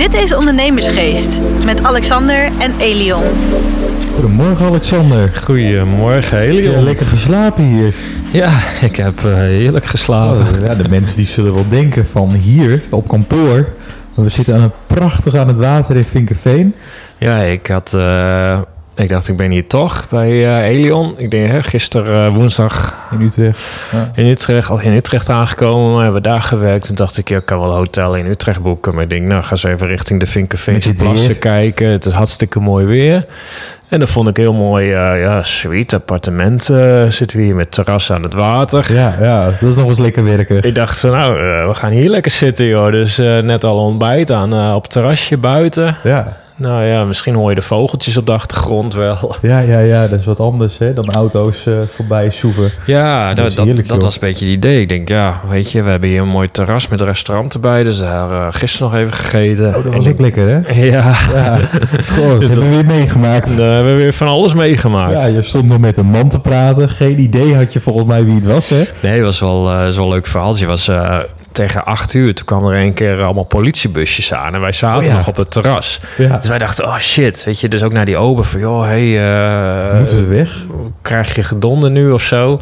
Dit is Ondernemersgeest met Alexander en Elion. Goedemorgen Alexander. Goedemorgen, Heb Helion. je lekker geslapen hier? Ja, ik heb eh, heerlijk geslapen. Oh, ja, de mensen die zullen wel denken van hier op kantoor. We zitten aan het prachtig aan het water in Vinkenveen. Ja, ik had... eh, ik dacht, ik ben hier toch bij eh Elion. Ik denk, hè, gisteren eh, woensdag In Utrecht. Ja. in Utrecht, al in Utrecht aangekomen. We hebben daar gewerkt. Toen dacht ik, ja, ik kan wel een hotel in Utrecht boeken. Maar ik denk, nou, ga eens even richting de dit plassen kijken. Het is hartstikke mooi weer. En dan vond ik heel mooi, eh, ja, suite, appartement. zitten we hier met terras aan het water. Ja, ja, dat is nog eens lekker werken. Ik dacht, nou, we gaan hier lekker zitten, joh. Dus net al ontbijt aan op het terrasje buiten. Ja, Nou ja, misschien hoor je de vogeltjes op de achtergrond wel. ja, ja, ja, dat is wat anders hè, dan auto's eh, voorbij soeven. Ja, Dat dat, is dat, heerlijk, dat joh. was een beetje het idee. Ik denk, ja, weet je, we hebben hier een mooi terras met een restaurant erbij. Dus daar eh, gisteren nog even gegeten. Oh, dat En was ik- ook lekker hè? Ja, Ja, goh, dat hebben we weer meegemaakt. daar hebben we weer van alles meegemaakt. Ja, je stond nog met een man te praten. Geen idee had je volgens mij wie het was hè? Nee, het was wel eh, zo'n leuk verhaaltje. Was tegen acht uur. Toen kwamen er een keer allemaal politiebusjes aan. En wij zaten Oh ja. nog op het terras. Ja, Dus wij dachten, oh shit. Weet je, dus ook naar die ober van, joh, hey, eh, moeten we weg? krijg je gedonder nu of zo?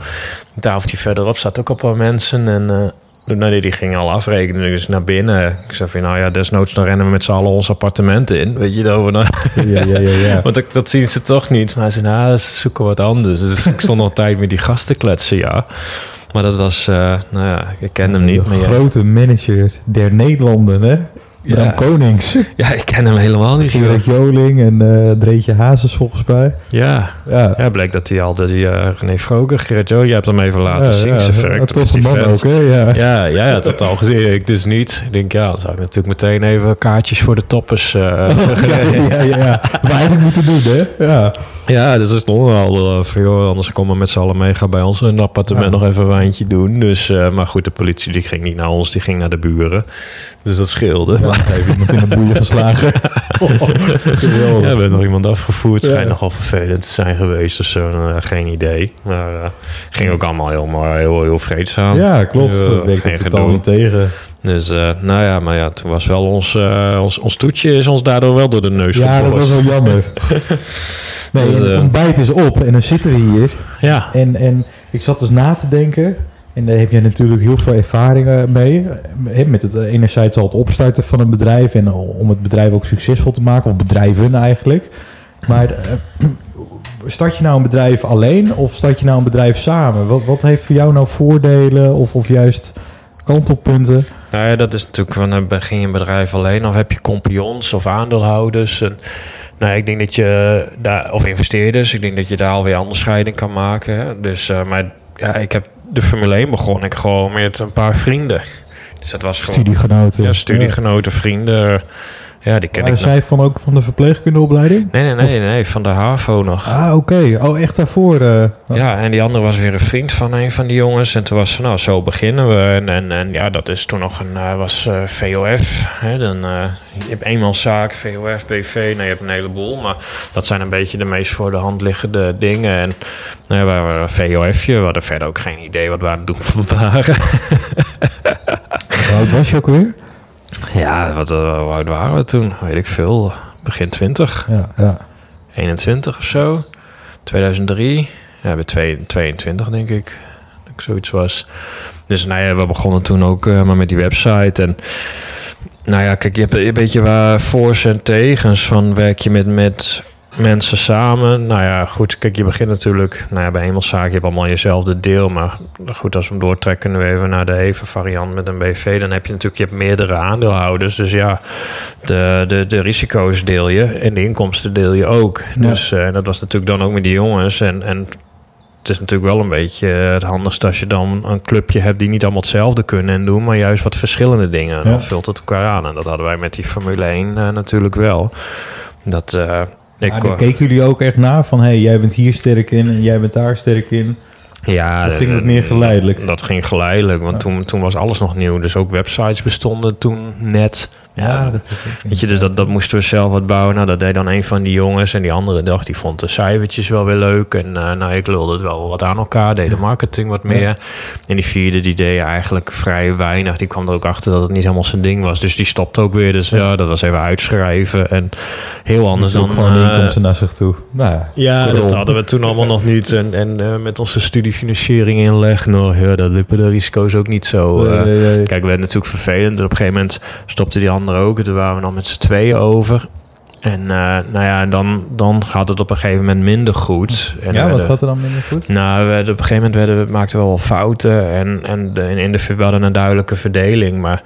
Een tafeltje verderop zat ook al een paar mensen. En eh nou, die gingen al afrekenen. Dus naar binnen. Ik zei van, nou ja, desnoods dan rennen we met z'n allen ons appartementen in. Weet je, dat we dan... Ja, ja, ja, ja. Want dat, dat zien ze toch niet. Maar ze nou, ze zoeken wat anders. Dus ik stond nog tijd met die gasten kletsen, ja. Maar dat was, eh, nou ja, ik ken hem niet. De grote manager der Nederlanden hè? Bram Ja. Konings. ja, ik ken hem helemaal niet. Gerard Joling en eh Dreetje Hazes volgens mij. Ja, Ja, ja, bleek dat hij al, die uh, René Vroger, Gerrit Jo, jij hebt hem even laten ja, zien. ja, een is toffe die man vent. ook, hè? Ja. Ja, jij had het al gezien. Ik dus niet. Ik denk, ja, dan zou ik natuurlijk meteen even kaartjes voor de toppers. eh, Ja, ja, ja, ja. We eigenlijk moeten doen, hè? Ja. ja, dus er stond al uh, van, joh, anders komen we met z'n allen mee. Ga bij ons in het appartement Ja. nog even een wijntje doen. Dus, eh, maar goed, de politie die ging niet naar ons, die ging naar de buren. Dus dat scheelde. Ja, heeft iemand in de boeien geslagen. Geweldig. ja, we hebben nog iemand afgevoerd. Het Ja. schijnt nogal vervelend te zijn geweest. Dus zo, eh, geen idee. Maar uh, ging ook allemaal heel, maar heel, heel vreedzaam. Ja, klopt. Ja, dat werkt geen ook totaal gedoe. niet tegen. Dus uh, nou ja, maar ja, toen was wel ons, uh, ons, ons toetje is ons daardoor wel door de neus Ja, dat was wel jammer. Nee, Dus, het eh, ontbijt is op en dan zitten we hier. Ja, En, en ik zat dus na te denken. En daar heb je natuurlijk heel veel ervaringen mee. Met het eh, enerzijds al het opstarten van een bedrijf. En om het bedrijf ook succesvol te maken. Of bedrijven eigenlijk. Maar eh, start je nou een bedrijf alleen? Of start je nou een bedrijf samen? Wat, wat heeft voor jou nou voordelen? Of, of juist kantelpunten? nou ja, dat is natuurlijk van, eh, begin je een bedrijf alleen of heb je compagnons of aandeelhouders? En, nou, ik denk dat je daar, of investeerders, ik denk dat je daar alweer onderscheiding kan maken. Dus, maar ja, ik heb de Formule 1 begon ik gewoon met een paar vrienden. Dus dat was gewoon... Studiegenoten. Ja, studiegenoten, vrienden. Ja, die ken Waren ik nog. zij van ook van de verpleegkundeopleiding? Nee, nee, nee, nee, van de HAVO nog. Ah, oké. Oh, echt daarvoor. eh. Ja, en die andere was weer een vriend van een van die jongens. En toen was ze, nou, zo beginnen we. En, en, en ja, dat is toen nog een, uh, was uh, VOF. Hè, dan, uh, je hebt eenmanszaak, VOF, BV, nou, je hebt een heleboel. Maar dat zijn een beetje de meest voor de hand liggende dingen. En nou, wij waren een VOFje. We hadden verder ook geen idee wat we aan het doen waren. Hoe oud was je ook weer? Ja, wat, uh, hoe oud waren we toen? Weet ik veel. Begin 20. Ja, ja. 21 of zo. 2003. Ja, bij 22 denk ik. Dat ik zoiets was. Dus nou ja, we begonnen toen ook uh, maar met die website. En nou ja, kijk, je hebt een beetje waar voor's en tegens van werk je met, met mensen samen. Nou ja, goed, kijk, je begint natuurlijk nou ja, bij Hemelszaak, je hebt allemaal jezelfde deel. Maar goed, als we hem doortrekken nu even naar de even variant met een BV, dan heb je natuurlijk je hebt meerdere aandeelhouders. Dus ja, de, de, de risico's deel je en de inkomsten deel je ook. Ja. Dus uh, dat was natuurlijk dan ook met die jongens. En, en het is natuurlijk wel een beetje het handigste als je dan een clubje hebt die niet allemaal hetzelfde kunnen en doen, maar juist wat verschillende dingen. Ja. Dan vult het elkaar aan. En dat hadden wij met die Formule 1 uh, natuurlijk wel. Dat. Uh, ik, ja, dan keken jullie ook echt na van... hey, jij bent hier sterk in en jij bent daar sterk in. Ja, dat ging dat meer geleidelijk. Dat, dat ging geleidelijk, want ja. toen, toen was alles nog nieuw. Dus ook websites bestonden toen net. Ja, dat is Weet je, dus dat, dat moesten we zelf wat bouwen. Nou, dat deed dan een van die jongens. En die andere dacht, die vond de cijfertjes wel weer leuk. En eh, nou, ik lulde het wel wat aan elkaar. Deed de marketing wat meer. En die vierde, die deed eigenlijk vrij weinig. Die kwam er ook achter dat het niet helemaal zijn ding was. Dus die stopte ook weer. Dus ja, dat was even uitschrijven. En heel anders dan... gewoon eh, inkomsten naar zich toe. Nou, ja, dat hadden we toen allemaal nog niet. En, en eh, met onze studiefinanciering inleg, nou, ja, dat liepen de risico's ook niet zo. Nee, nee, nee. Kijk, we werden natuurlijk vervelend. Op een gegeven moment stopte die andere ook. En toen waren we nog met z'n tweeën over. En eh, nou ja, dan, dan gaat het op een gegeven moment minder goed. En ja, wat werden- gaat er dan minder goed? nou, we op een gegeven moment werden, we- maakten we wel fouten. En, en de, in de, we hadden een duidelijke verdeling. Maar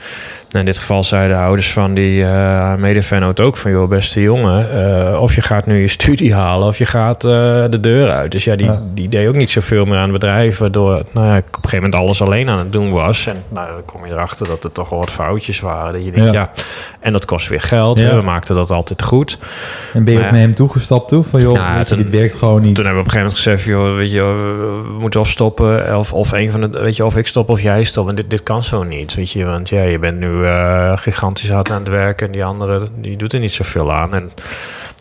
in dit geval zeiden de ouders van die uh, medefanoot ook van... joh, beste jongen, eh, of je gaat nu je studie halen... of je gaat eh, de deur uit. Dus ja die, Ja. die deed ook niet zoveel meer aan het bedrijf... waardoor nou ja, ik op een gegeven moment alles alleen aan het doen was. En nou, dan kom je erachter dat er toch wel wat foutjes waren. Dat je denkt, Ja. ja, en dat kost weer geld. Ja. We maakten dat altijd goed. En ben je ook Maar naar ja. hem toegestapt toe? Van joh, toen- dit werkt gewoon niet. Toen hebben we op een gegeven moment gezegd, joh, weet je, we- moeten of stoppen, of, of een van de, weet je, of ik stop of jij stopt. En dit, dit kan zo niet, weet je, want ja, je bent nu eh, gigantisch hard aan het werken en die andere, die doet er niet zoveel aan. En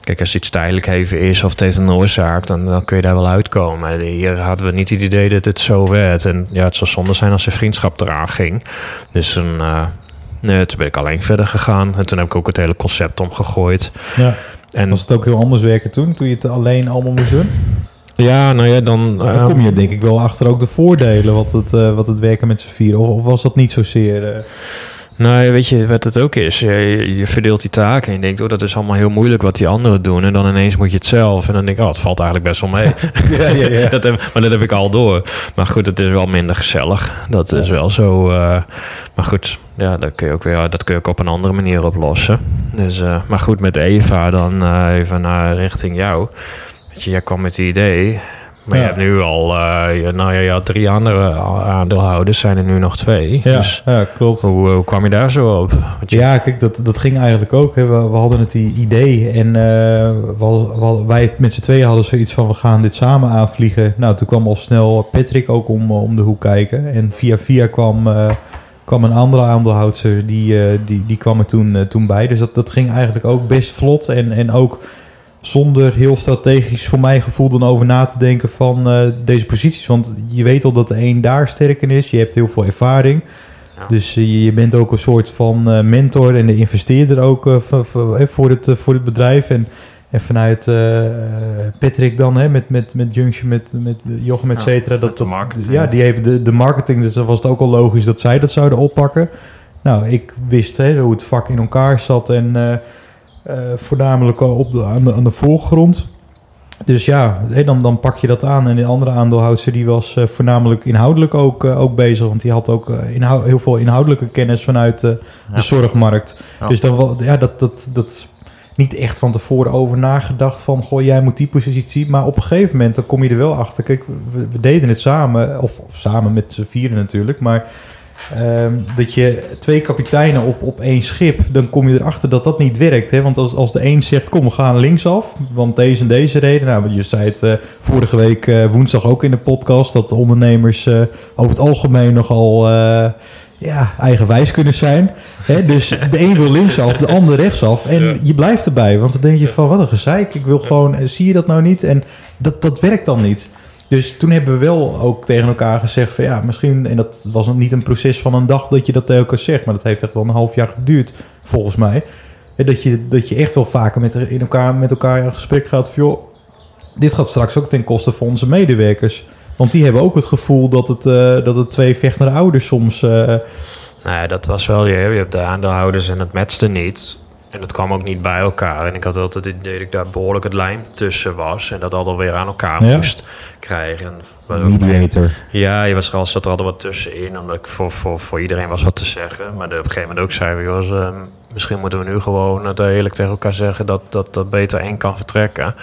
kijk, als iets tijdelijk even is of het heeft een oorzaak, dan, dan kun je daar wel uitkomen. Maar hier hadden we niet het idee dat het zo werd. En ja, het zou zonde zijn als de vriendschap eraan ging. Dus toen, eh, nee, toen ben ik alleen verder gegaan. En toen heb ik ook het hele concept omgegooid. Ja. En Was het ook heel anders werken toen, toen je het alleen allemaal moest doen? ja, nou ja, dan... Dan eh, kom je denk ik wel achter ook de voordelen wat het, eh, wat het werken met z'n vieren. Of, of was dat niet zozeer... Nou, weet je wat het ook is? Je, je verdeelt die taken en je denkt, oh, dat is allemaal heel moeilijk wat die anderen doen. En dan ineens moet je het zelf. En dan denk ik, oh, het valt eigenlijk best wel mee. ja, ja, ja. dat heb, maar dat heb ik al door. Maar goed, het is wel minder gezellig. Dat is wel zo. eh, maar goed, ja, dat kun je ook weer dat kun je ook op een andere manier oplossen. Dus, eh, maar goed, met Eva dan eh, even naar richting jou. Weet je, jij kwam met het idee. Maar Ja. je hebt nu al, eh, nou ja, je had drie andere aandeelhouders, zijn er nu nog twee. ja, Dus ja, klopt. hoe, hoe kwam je daar zo op? Je- Ja, kijk, dat, dat ging eigenlijk ook. Hè. We, we hadden het idee en eh, we hadden- wij met z'n tweeën hadden zoiets van we gaan dit samen aanvliegen. Nou, toen kwam al snel Patrick ook om, om de hoek kijken. En via via kwam, eh, kwam een andere aandeelhouder, die, eh, die, die kwam er toen, eh, toen bij. Dus dat, dat ging eigenlijk ook best vlot en, en ook zonder heel strategisch voor mijn gevoel dan over na te denken van eh, deze posities. Want je weet al dat de een daar sterk in is. Je hebt heel veel ervaring. Ja. Dus eh, je, bent ook een soort van eh, mentor en de investeerder ook voor, het, voor het bedrijf. En, en vanuit Patrick dan, hè, met, met, met Junction, met, met Jochem, et Ja, cetera. met dat, de marketing. Ja, die heeft de, de marketing, dus dan was het ook al logisch dat zij dat zouden oppakken. Nou, ik wist hè, hoe het vak in elkaar zat en voornamelijk al op de, aan, de, aan de voorgrond. Dus ja, dan, dan pak je dat aan. En de andere aandeelhouder die was eh, voornamelijk inhoudelijk ook, eh, ook bezig. Want die had ook eh, heel veel inhoudelijke kennis vanuit eh, Ja. de zorgmarkt. Ja. Dus dan ja, dat, dat, dat niet echt van tevoren over nagedacht van... goh, jij moet die positie. Maar op een gegeven moment dan kom je er wel achter. Kijk, we, we deden het samen. Of, of samen met z'n vieren natuurlijk. Maar ehm, dat je twee kapiteinen op, op één schip... dan kom je erachter dat dat niet werkt. Hè? Want als, als de een zegt, kom, we gaan linksaf... want deze en deze reden... Nou, je zei het eh, vorige week eh, woensdag ook in de podcast... dat ondernemers eh, over het algemeen nogal... ja, eigenwijs kunnen zijn. Hè? Dus de een wil linksaf, de ander rechtsaf. En Ja. je blijft erbij. Want dan denk je van, wat een gezeik. Ik wil gewoon, zie je dat nou niet? En dat, dat werkt dan niet. Dus toen hebben we wel ook tegen elkaar gezegd van ja, misschien, en dat was niet een proces van een dag dat je dat elkaar zegt, maar dat heeft echt wel een half jaar geduurd, volgens mij. Dat je, dat je echt wel vaker met, in elkaar, met elkaar in gesprek gaat van joh, dit gaat straks ook ten koste van onze medewerkers. Want die hebben ook het gevoel dat het, eh, dat het twee vechtende ouders soms. eh, Nou ja, dat was wel je. Je hebt de aandeelhouders en het matchte niet. En dat kwam ook niet bij elkaar. En ik had altijd het idee dat ik daar behoorlijk het lijm tussen was. En dat altijd weer aan elkaar Ja. moest krijgen. Ook- mediator. Ja, je was er al, zat er altijd wat tussenin. Omdat ik voor, voor, voor iedereen was wat te zeggen. Maar op een gegeven moment ook zeiden we... Joh, misschien moeten we nu gewoon het eerlijk tegen elkaar zeggen... dat, dat, dat beter één kan vertrekken.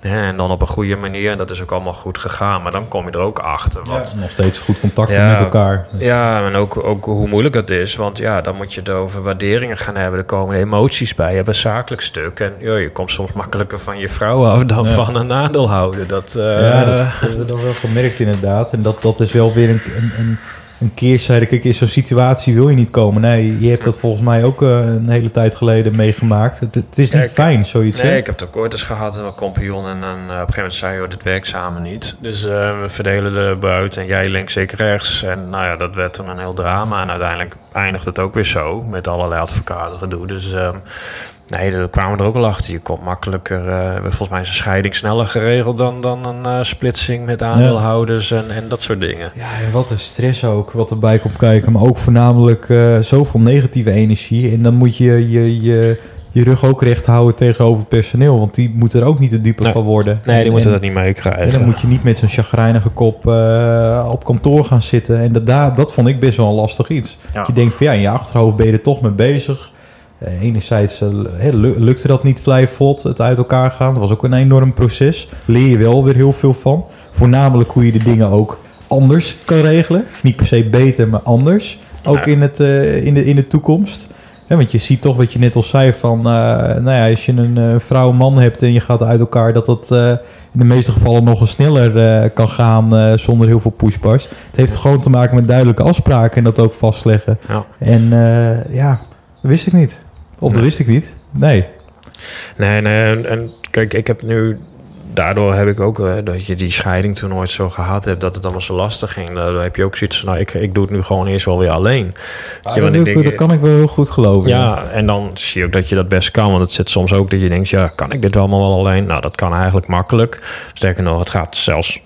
En dan op een goede manier. En dat is ook allemaal goed gegaan. Maar dan kom je er ook achter. Ja, Wat, nog steeds goed contact Ja. met elkaar. Dus- ja, en ook, ook hoe moeilijk dat is. Want ja, dan moet je het over waarderingen gaan hebben. Er komen emoties bij. Je hebt een zakelijk stuk. En ja, je komt soms makkelijker van je vrouw af dan Ja. van een aandeelhouder. Dat, eh, Ja, dat hebben we dan wel gemerkt inderdaad. En dat, dat is wel weer een, een, een een keerzijde. Kijk, in zo'n situatie wil je niet komen. Nee, je hebt dat volgens mij ook eh, een hele tijd geleden meegemaakt. Het, het is niet Kijk, fijn, zoiets. Nee, hè? ik heb het ook ooit eens gehad met een compagnon. En dan, eh, op een gegeven moment zei je, dit werkt samen niet. Dus eh, we verdelen de buit en jij links, ik rechts. En nou ja, dat werd toen een heel drama. En uiteindelijk eindigt het ook weer zo. Met allerlei advocaten gedoe. Dus ehm, nee, daar kwamen we er ook wel achter. Je komt makkelijker... eh, volgens mij is een scheiding sneller geregeld dan, dan een eh, splitsing met aandeelhouders en, en dat soort dingen. Ja, en wat een stress ook, wat erbij komt kijken. Maar ook voornamelijk eh, zoveel negatieve energie. En dan moet je je, je je rug ook recht houden tegenover personeel. Want die moeten er ook niet te dupe Nee. van worden. Nee, die En- moeten en- dat niet meekrijgen. En dan moet je niet met zo'n chagrijnige kop eh, op kantoor gaan zitten. En dat, daar- dat vond ik best wel een lastig iets. Ja. Dat je denkt van ja, in je achterhoofd ben je er toch mee bezig. Eh, enerzijds eh, lukte dat niet vrij vlot, het uit elkaar gaan. Dat was ook een enorm proces. Leer je wel weer heel veel van. Voornamelijk hoe je de dingen ook anders kan regelen. Niet per se beter, maar anders. Ook in, het, eh, in, de, in de toekomst. Ja, want je ziet toch wat je net al zei van... nou ja, als je een vrouw man hebt en je gaat uit elkaar... dat dat in de meeste gevallen nog eens sneller kan gaan zonder heel veel pushbars. Het heeft gewoon te maken met duidelijke afspraken en dat ook vastleggen. Ja. En ja, dat wist ik niet. Of dat Nee. wist ik niet. Nee. Nee, nee. En, kijk, ik heb nu... Daardoor heb ik ook eh, dat je die scheiding toen nooit zo gehad hebt... dat het allemaal zo lastig ging. Daardoor heb je ook zoiets van... Nou, ik, ik doe het nu gewoon eerst wel weer alleen. Weet je, dat, ik denk, dat kan ik wel heel goed geloven. Ja, en dan zie je ook dat je dat best kan. Want het zit soms ook dat je denkt... Ja, kan ik dit allemaal wel alleen? Nou, dat kan eigenlijk makkelijk. Sterker nog, het gaat zelfs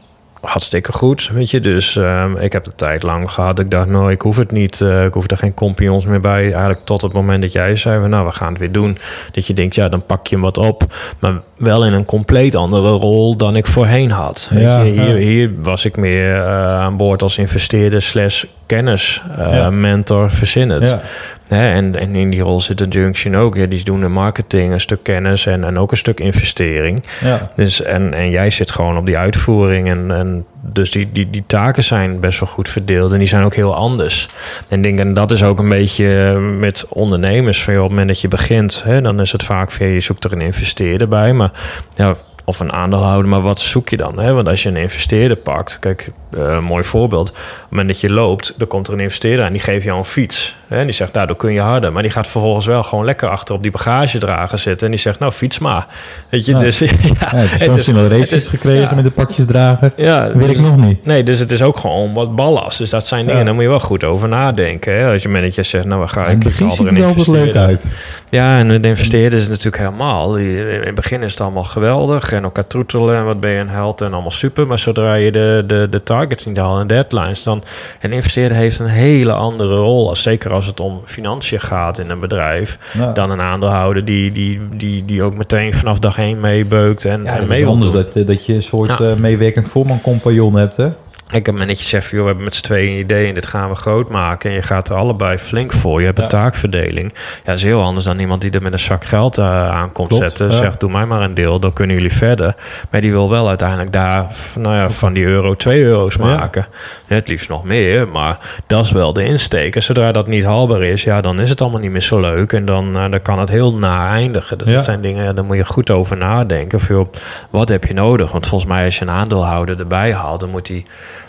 hartstikke goed, weet je. Dus ehm, ik heb de tijd lang gehad. Ik dacht, nou, ik hoef het niet. eh, ik hoef er geen compagnons meer bij. Eigenlijk tot het moment dat jij zei... Nou, we gaan het weer doen. Dat je denkt, ja, dan pak je hem wat op. Maar wel in een compleet andere rol dan ik voorheen had. Weet Ja, je, hier, ja. hier was ik meer eh, aan boord als investeerder... slash kennis, eh, Ja. mentor, verzin het. Ja. Hè, en, en in die rol zit de Junction ook. Ja, die doen de marketing, een stuk kennis en, en ook een stuk investering. Ja. Dus, en, en jij zit gewoon op die uitvoering. En, en dus die, die, die taken zijn best wel goed verdeeld. En die zijn ook heel anders. En denk, en dat is ook een beetje eh, met ondernemers. Van, op het moment dat je begint, hè, dan is het vaak van, je zoekt er een investeerder bij. Maar ja, of een aandeelhouder, maar wat zoek je dan? Hè? Want als je een investeerder pakt, kijk, een mooi voorbeeld. Op het moment dat je loopt, dan komt er een investeerder en die geeft jou een fiets. Hè? En die zegt, nou, dan kun je harder. Maar die gaat vervolgens wel gewoon lekker achter op die bagagedrager zitten. En die zegt, nou, fiets maar. Weet je, Ja. dus ja, Ja, het is het races is- gekregen ja. met de pakjesdrager. ja, Weet dus- ik nog niet. Nee, dus het is ook gewoon wat ballast. Dus dat zijn dingen, daar moet je wel goed over nadenken. Hè? Als je manager zegt, nou, we gaan... in het begin ziet het er altijd leuk investeerder. uit. Ja, en de investeerders is natuurlijk helemaal. In het begin is het allemaal geweldig. En elkaar troetelen en wat ben je een held en allemaal super. Maar zodra je de, de, de targets niet en deadlines... dan een investeerder heeft een hele andere rol. Als, zeker als het om financiën gaat in een bedrijf... Ja. dan een aandeelhouder die, die, die, die ook meteen vanaf dag één meebeukt en, Ja, en dat mee dat je een soort Ja. eh, meewerkend voorman-compagnon hebt, hè? Ik heb een mannetje zegt, joh, we hebben met z'n tweeën een idee en dit gaan we groot maken. En je gaat er allebei flink voor. Je hebt een Ja. taakverdeling. Ja, dat is heel anders dan iemand die er met een zak geld uh, aan komt Klopt, zetten. ja. Zegt, doe mij maar een deel, dan kunnen jullie verder. Maar die wil wel uiteindelijk daar, nou ja, van die euro twee euro's Ja. maken. Het liefst nog meer, maar dat is wel de insteek. En zodra dat niet haalbaar is, ja, dan is het allemaal niet meer zo leuk. En dan, uh, dan kan het heel na eindigen. Dus dat zijn dingen, ja, daar moet je goed over nadenken. Joh, wat heb je nodig? Want volgens mij als je een aandeelhouder erbij haalt, dan moet hij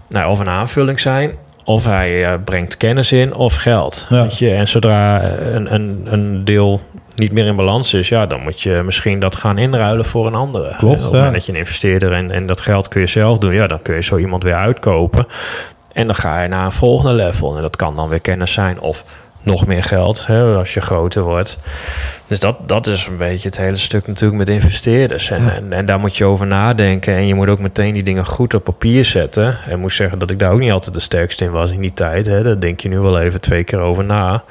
nou, of een aanvulling zijn, of hij eh, brengt kennis in of geld. Ja. Weet je? En zodra eh, een, een, een deel niet meer in balans is, ja, dan moet je misschien dat gaan inruilen voor een andere. Klopt, op het ja. moment dat je een investeerder en, en dat geld kun je zelf doen, ja, dan kun je zo iemand weer uitkopen. En dan ga je naar een volgende level. En dat kan dan weer kennis zijn of nog meer geld hè, als je groter wordt. Dus dat, dat is een beetje het hele stuk natuurlijk met investeerders. En, Ja. en, en daar moet je over nadenken. En je moet ook meteen die dingen goed op papier zetten. En moet zeggen dat ik daar ook niet altijd de sterkste in was in die tijd. Hè. Daar denk je nu wel even twee keer over na.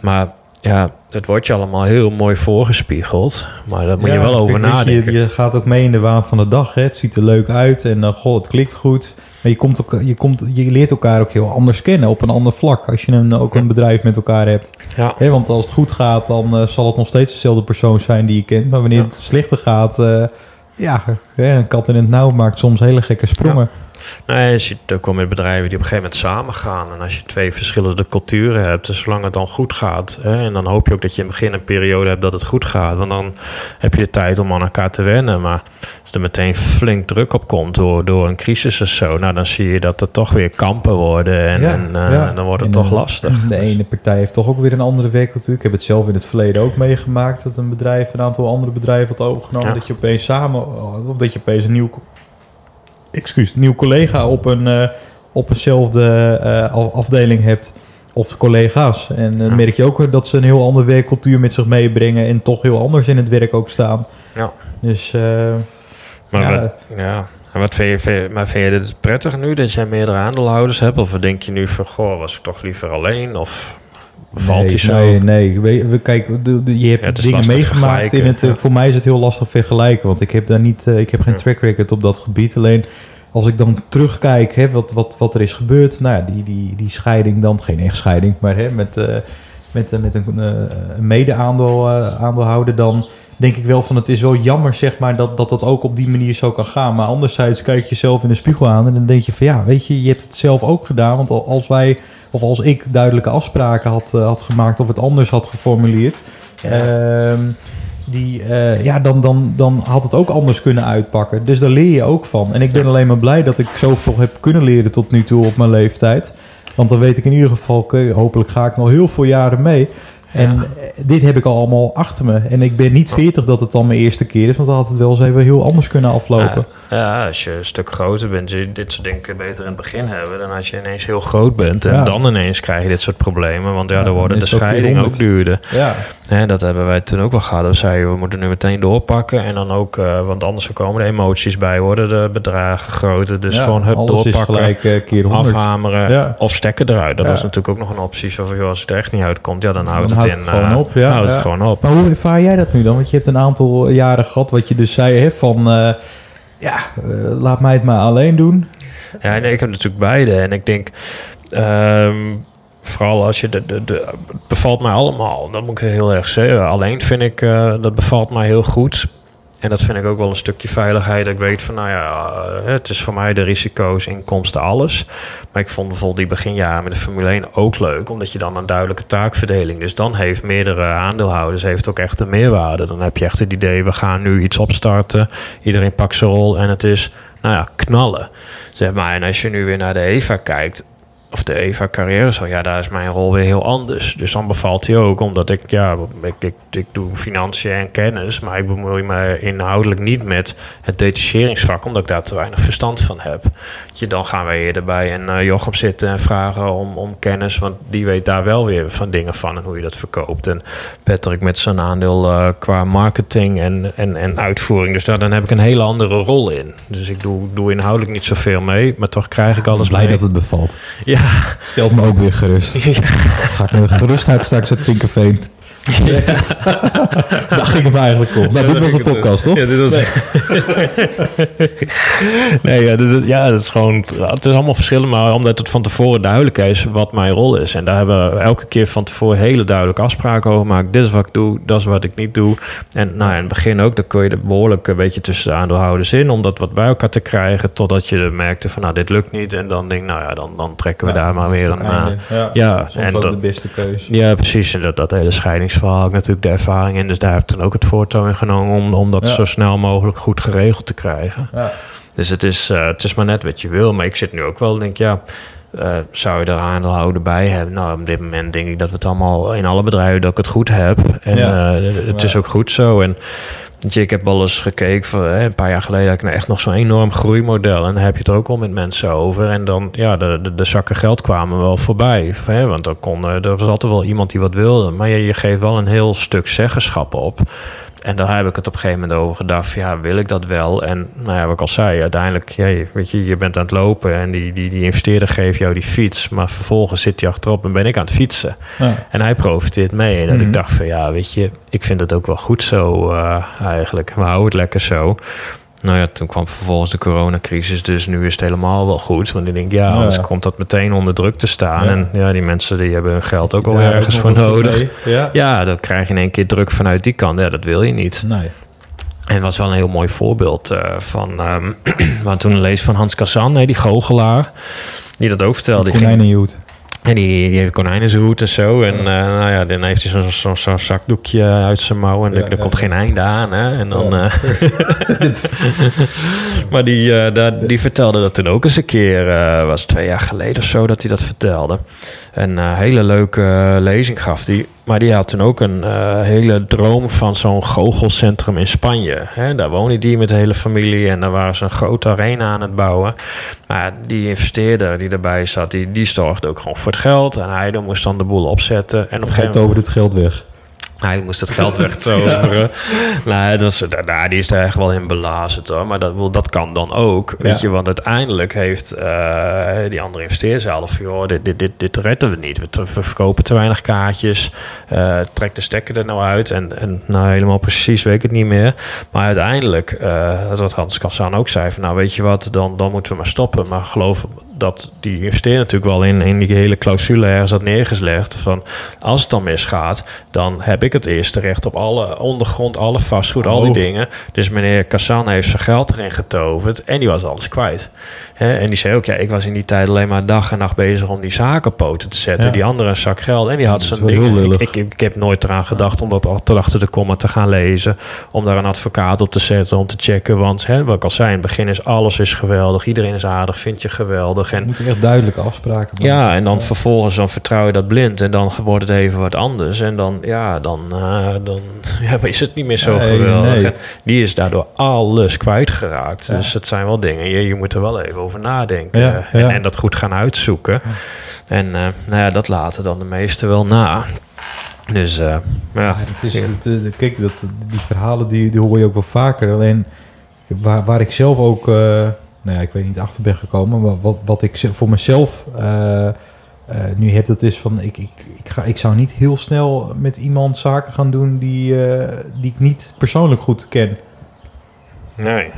Maar ja, het wordt je allemaal heel mooi voorgespiegeld. Maar daar moet je wel over kijk, nadenken. Je, je gaat ook mee in de waan van de dag. Hè? Het ziet er leuk uit en uh, goh, het klikt goed. Maar je, komt ook, je, komt, je leert elkaar ook heel anders kennen op een ander vlak. Als je een, ook een bedrijf met elkaar hebt. Ja. Hè, want als het goed gaat, dan eh, zal het nog steeds dezelfde persoon zijn die je kent. Maar wanneer Ja. het slechter gaat, eh, ja, een kat in het nauw maakt soms hele gekke sprongen. Nee, je ziet ook wel met bedrijven die op een gegeven moment samen gaan. En als je twee verschillende culturen hebt, dus zolang het dan goed gaat. Hè, en dan hoop je ook dat je in het begin een periode hebt dat het goed gaat. Want dan heb je de tijd om aan elkaar te wennen. Maar als er meteen flink druk op komt door, door een crisis of zo, nou dan zie je dat er toch weer kampen worden. En, Ja, en, eh, ja. dan wordt het En, toch lastig. De ene partij heeft toch ook weer een andere werkcultuur. Ik heb het zelf in het verleden ook meegemaakt dat een bedrijf een aantal andere bedrijven had overgenomen. Ja. Dat je opeens samen, of dat je opeens een nieuw, excuus, een nieuw collega op een eh, op eenzelfde eh, af- afdeling hebt. Of collega's. En dan Ja. merk je ook dat ze een heel andere werkcultuur met zich meebrengen. En toch heel anders in het werk ook staan. Ja. Dus eh, Maar ja, wat, ja. En wat vind je, vind je- maar vind je dit prettig nu dat jij meerdere aandeelhouders hebt? Of denk je nu van, goh, was ik toch liever alleen? Of bevalt nee, zo? Nee, nee. We, we, kijk, je hebt Ja, dingen meegemaakt in het. eh, ja. Voor mij is het heel lastig vergelijken, want ik heb daar niet, eh, ik heb geen track record op dat gebied. Alleen als ik dan terugkijk, hè, wat, wat, wat er is gebeurd, nou ja, die, die, die scheiding dan, geen echtscheiding, maar hè, met, eh, met, met een, eh, een mede-aandeelhouder, dan denk ik wel van het is wel jammer, zeg maar, dat, dat dat ook op die manier zo kan gaan. Maar anderzijds kijk je zelf in de spiegel aan en dan denk je van ja, weet je, je hebt het zelf ook gedaan. Want al- als wij, of als ik duidelijke afspraken had, eh, had gemaakt of het anders had geformuleerd, ehm, die, eh, ja, dan, dan, dan had het ook anders kunnen uitpakken. Dus daar leer je ook van. En ik ben alleen maar blij dat ik zoveel heb kunnen leren tot nu toe op mijn leeftijd. Want dan weet ik in ieder geval, oké, hopelijk ga ik nog heel veel jaren mee. En Ja. eh, dit heb ik al allemaal achter me. En ik ben niet 40 dat het dan mijn eerste keer is. Want dan had het wel eens even heel anders kunnen aflopen. Ja, ja, als je een stuk groter bent, je dit soort dingen beter in het begin hebben dan als je ineens heel groot bent. En Ja. dan ineens krijg je dit soort problemen, want ja, dan worden de scheidingen ook duurder. Ja, Hè, dat hebben wij toen ook wel gehad. We zeiden, we moeten nu meteen doorpakken. En dan ook, eh, want anders komen de emoties bij, worden de bedragen groter. Dus gewoon hup, doorpakken, gelijk eh, keer 100. afhameren of stekken eruit. Dat was natuurlijk ook nog een optie. Zo van, als het er echt niet uitkomt, ja, dan houdt Dan het houdt het gewoon eh, op, ja, houdt het gewoon op. Maar hoe ervaar jij dat nu dan? Want je hebt een aantal jaren gehad wat je dus zei hè, van... eh, ja, eh, laat mij het maar alleen doen. Ja, nee, ik heb natuurlijk beide. En ik denk, ehm, vooral als je de, de, de, het bevalt mij allemaal. Dat moet ik heel erg zeggen. Alleen vind ik, dat bevalt mij heel goed. En dat vind ik ook wel een stukje veiligheid. Dat ik weet van, nou ja, eh, het is voor mij de risico's, inkomsten, alles. Maar ik vond bijvoorbeeld die beginjaren met de Formule 1 ook leuk. Omdat je dan een duidelijke taakverdeling. Dus dan heeft meerdere aandeelhouders heeft ook echt een meerwaarde. Dan heb je echt het idee, we gaan nu iets opstarten. Iedereen pakt zijn rol en het is, nou ja, knallen. Zeg maar, en als je nu weer naar de EVA kijkt, of de EVA carrière zo, ja, daar is mijn rol weer heel anders. Dus dan bevalt hij ook, omdat ik, ja, ik, ik, ik doe financiën en kennis, maar ik bemoei me inhoudelijk niet met het detacheringsvak, omdat ik daar te weinig verstand van heb. Je, dan gaan wij eerder bij een uh, Jochem zitten en vragen om, om kennis, want die weet daar wel weer van dingen van en hoe je dat verkoopt. En Patrick met zijn aandeel uh, qua marketing en, en, en uitvoering. Dus daar, dan heb ik een hele andere rol in. Dus ik doe, doe inhoudelijk niet zoveel mee, maar toch krijg ik alles Blij mee. dat het bevalt. Ja, Stelt me ook weer gerust. Dan ga ik met gerustheid straks uit Vinkerveen. Daar ging het eigenlijk om. Nou, dit was de podcast, toch? Ja, dit was... nee, ja, dus, het- ja, het is gewoon... Het is allemaal verschillend, maar omdat het van tevoren duidelijk is wat mijn rol is. En daar hebben we elke keer van tevoren hele duidelijke afspraken over gemaakt. Dit is wat ik doe, dat is wat ik niet doe. En nou, in het begin ook, dan kun je er behoorlijk een beetje tussen de aandeelhouders in... om dat wat bij elkaar te krijgen, totdat je merkte van... nou, dit lukt niet. En dan denk ik, nou ja, dan, dan trekken we Ja, daar maar weer een... eh. Ja, ja, en dat- de beste keus. ja, precies. En dat, dat hele scheidingsverhaal heb ik natuurlijk de ervaring in. Dus daar heb ik toen ook het voortouw in genomen om, om dat Ja. zo snel mogelijk goed geregeld te krijgen. Ja. Dus het is, eh, het is maar net wat je wil. Maar ik zit nu ook wel denk ja, eh, zou je er aandeelhouder bij hebben? Nou, op dit moment denk ik dat we het allemaal in alle bedrijven dat ik het goed heb. En Ja. eh, het is ook goed zo. En ik heb wel eens gekeken, van, een paar jaar geleden had ik nou echt nog zo'n enorm groeimodel. En dan heb je het er ook al met mensen over. En dan, ja, de, de, de zakken geld kwamen wel voorbij. Hè, want dan kon, er was altijd wel iemand die wat wilde. Maar je geeft wel een heel stuk zeggenschap op. En daar heb ik het op een gegeven moment over gedacht. Ja, wil ik dat wel? En nou ja, wat ik al zei, uiteindelijk, ja, je- weet je, je bent aan het lopen en die, die, die investeerder geeft jou die fiets. Maar vervolgens zit hij achterop en ben ik aan het fietsen. Ja. En hij profiteert mee. En dat Mhm. ik dacht van ja, weet je, ik vind het ook wel goed zo eh, eigenlijk. We houden het lekker zo. Nou ja, toen kwam vervolgens de coronacrisis, dus nu is het helemaal wel goed. Want ik denk, ja, Ja. anders komt dat meteen onder druk te staan. Ja. En ja, die mensen die hebben hun geld ook al Daar ergens voor nodig. Ja. Dan krijg je in één keer druk vanuit die kant. Ja, dat wil je niet. Nee. En was wel een heel mooi voorbeeld uh, van... Um, we toen lees van Hans Kazan, die goochelaar... die dat ook vertelde. Konijnenjoet. En die, die heeft konijn in zijn hoed en zo. En uh, nou ja, dan heeft hij zo'n zo, zo zakdoekje uit zijn mouw. En ja, er, er komt geen einde aan. Hè? En dan, ja. uh, maar die, uh, die vertelde dat toen ook eens een keer. was twee jaar geleden of zo dat hij dat vertelde. Een hele leuke lezing gaf hij. Maar die had toen ook een uh, hele droom van zo'n goochelcentrum in Spanje. Daar woonde die met de hele familie en daar waren ze een grote arena aan het bouwen. Maar die investeerder die erbij zat, die, die zorgde ook gewoon voor het geld. En hij moest dan de boel opzetten. En op een gegeven moment... over het geld weg. Hij moest het geld wegtoveren. nou, dat was, nou, die is er echt wel in belazerd hoor. Maar dat, dat kan dan ook. Weet ja. je, want uiteindelijk heeft uh, die andere investeerder zelf... joh, dit, dit, dit, dit redden we niet. We, we verkopen te weinig kaartjes. Uh, trek de stekker er nou uit. En, en nou, helemaal precies weet ik het niet meer. Maar uiteindelijk, uh, wat Hans Kassan ook zei... Van, nou, weet je wat, dan, dan moeten we maar stoppen. Maar geloof dat die investeerder natuurlijk wel in, in die hele clausule ergens had neergelegd. Van als het dan misgaat, dan heb ik het eerste recht op alle ondergrond, alle vastgoed, al die dingen. Dus meneer Kassan heeft zijn geld erin getoverd en die was alles kwijt. En die zei ook, ja, ik was in die tijd alleen maar dag en nacht bezig om die zaken poten te zetten. Ja. Die andere een zak geld. En die had zijn dingen. Ik, ik, ik, heb nooit eraan gedacht om dat tot achter de komma te gaan lezen. Om daar een advocaat op te zetten, om te checken. Want hè, wat ik al zei, in het begin is alles is geweldig. Iedereen is aardig, vind je geweldig. En, echt duidelijke afspraken maken. Ja, en dan ja. vervolgens dan vertrouw je dat blind. En dan wordt het even wat anders. En dan, ja, dan, uh, dan ja, is het niet meer zo Nee, geweldig. nee. En die is daardoor alles kwijtgeraakt. Dus het zijn wel dingen. Je, je moet er wel even over nadenken. Ja, En, ja. en dat goed gaan uitzoeken. En uh, nou ja, dat laten dan de meesten wel na. Dus uh, ja. Ja, het is, het, eh, kijk, dat, die verhalen die, die hoor je ook wel vaker. Alleen waar, waar ik zelf ook, nou ja, ik weet niet achter ben gekomen, maar wat, wat ik voor mezelf uh, nu heb, dat is van ik, ik, ik, ga, ik zou niet heel snel met iemand zaken gaan doen die, die ik niet persoonlijk goed ken. Nee.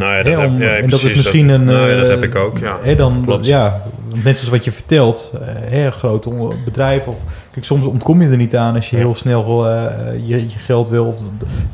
Nou ja, dat, heb, ja, en dat is misschien een. nou ja, dat eh, heb ik ook, ja. Hè, dan, Klopt. ja, net zoals wat je vertelt, eh, hè, een groot bedrijf. Of, kijk, soms ontkom je er niet aan als je heel snel eh, je, je geld wil. Of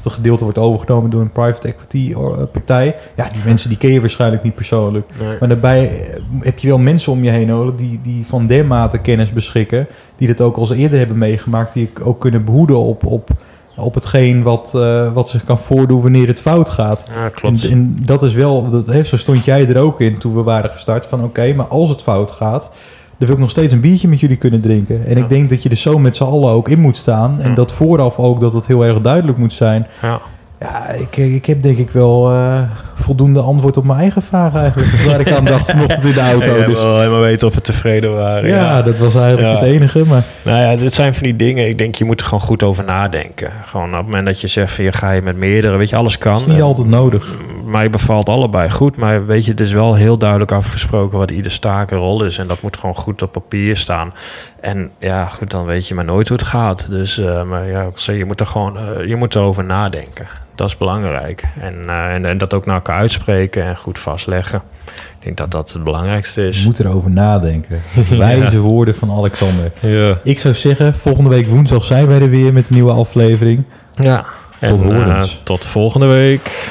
dat gedeelte wordt overgenomen door een private equity eh, partij. Ja, die mensen die ken je waarschijnlijk niet persoonlijk. Nee. Maar daarbij eh, heb je wel mensen om je heen nodig die, die van dermate kennis beschikken. Die dit ook al eens eerder hebben meegemaakt. Die ook kunnen behoeden op, op, op hetgeen wat, wat zich kan voordoen wanneer het fout gaat. Ja, klopt. En, en dat is wel, dat, hè, zo stond jij er ook in toen we waren gestart. Van oké, maar als het fout gaat, dan wil ik nog steeds een biertje met jullie kunnen drinken. En Ja. ik denk dat je er zo met z'n allen ook in moet staan. En Ja. dat vooraf ook dat het heel erg duidelijk moet zijn. ja. Ja, ik, ik heb denk ik wel eh, voldoende antwoord op mijn eigen vraag eigenlijk. Waar ik aan dacht vanochtend in de auto. Ja, Dus, wel helemaal weten of we tevreden waren. ja, dat was eigenlijk Ja. het enige. Maar Nou ja, dit zijn van die dingen. Ik denk, je moet er gewoon goed over nadenken. Gewoon op het moment dat je zegt, van, je ga je met meerdere, weet je, alles kan. het is niet altijd nodig. Mij bevalt allebei goed. Maar weet je, het is wel heel duidelijk afgesproken wat ieder takenrol is. En dat moet gewoon goed op papier staan. En ja, goed, dan weet je maar nooit hoe het gaat. Dus, eh, maar ja, ik zeg, je moet er gewoon eh, je moet erover nadenken. Dat is belangrijk. En, eh, en, en dat ook naar elkaar uitspreken en goed vastleggen. Ik denk dat dat het belangrijkste Je is. moet erover nadenken. Wijze woorden van Alexander. Ja. Ik zou zeggen, volgende week woensdag zijn wij er weer met een nieuwe aflevering. ja. En, Tot tot volgende week.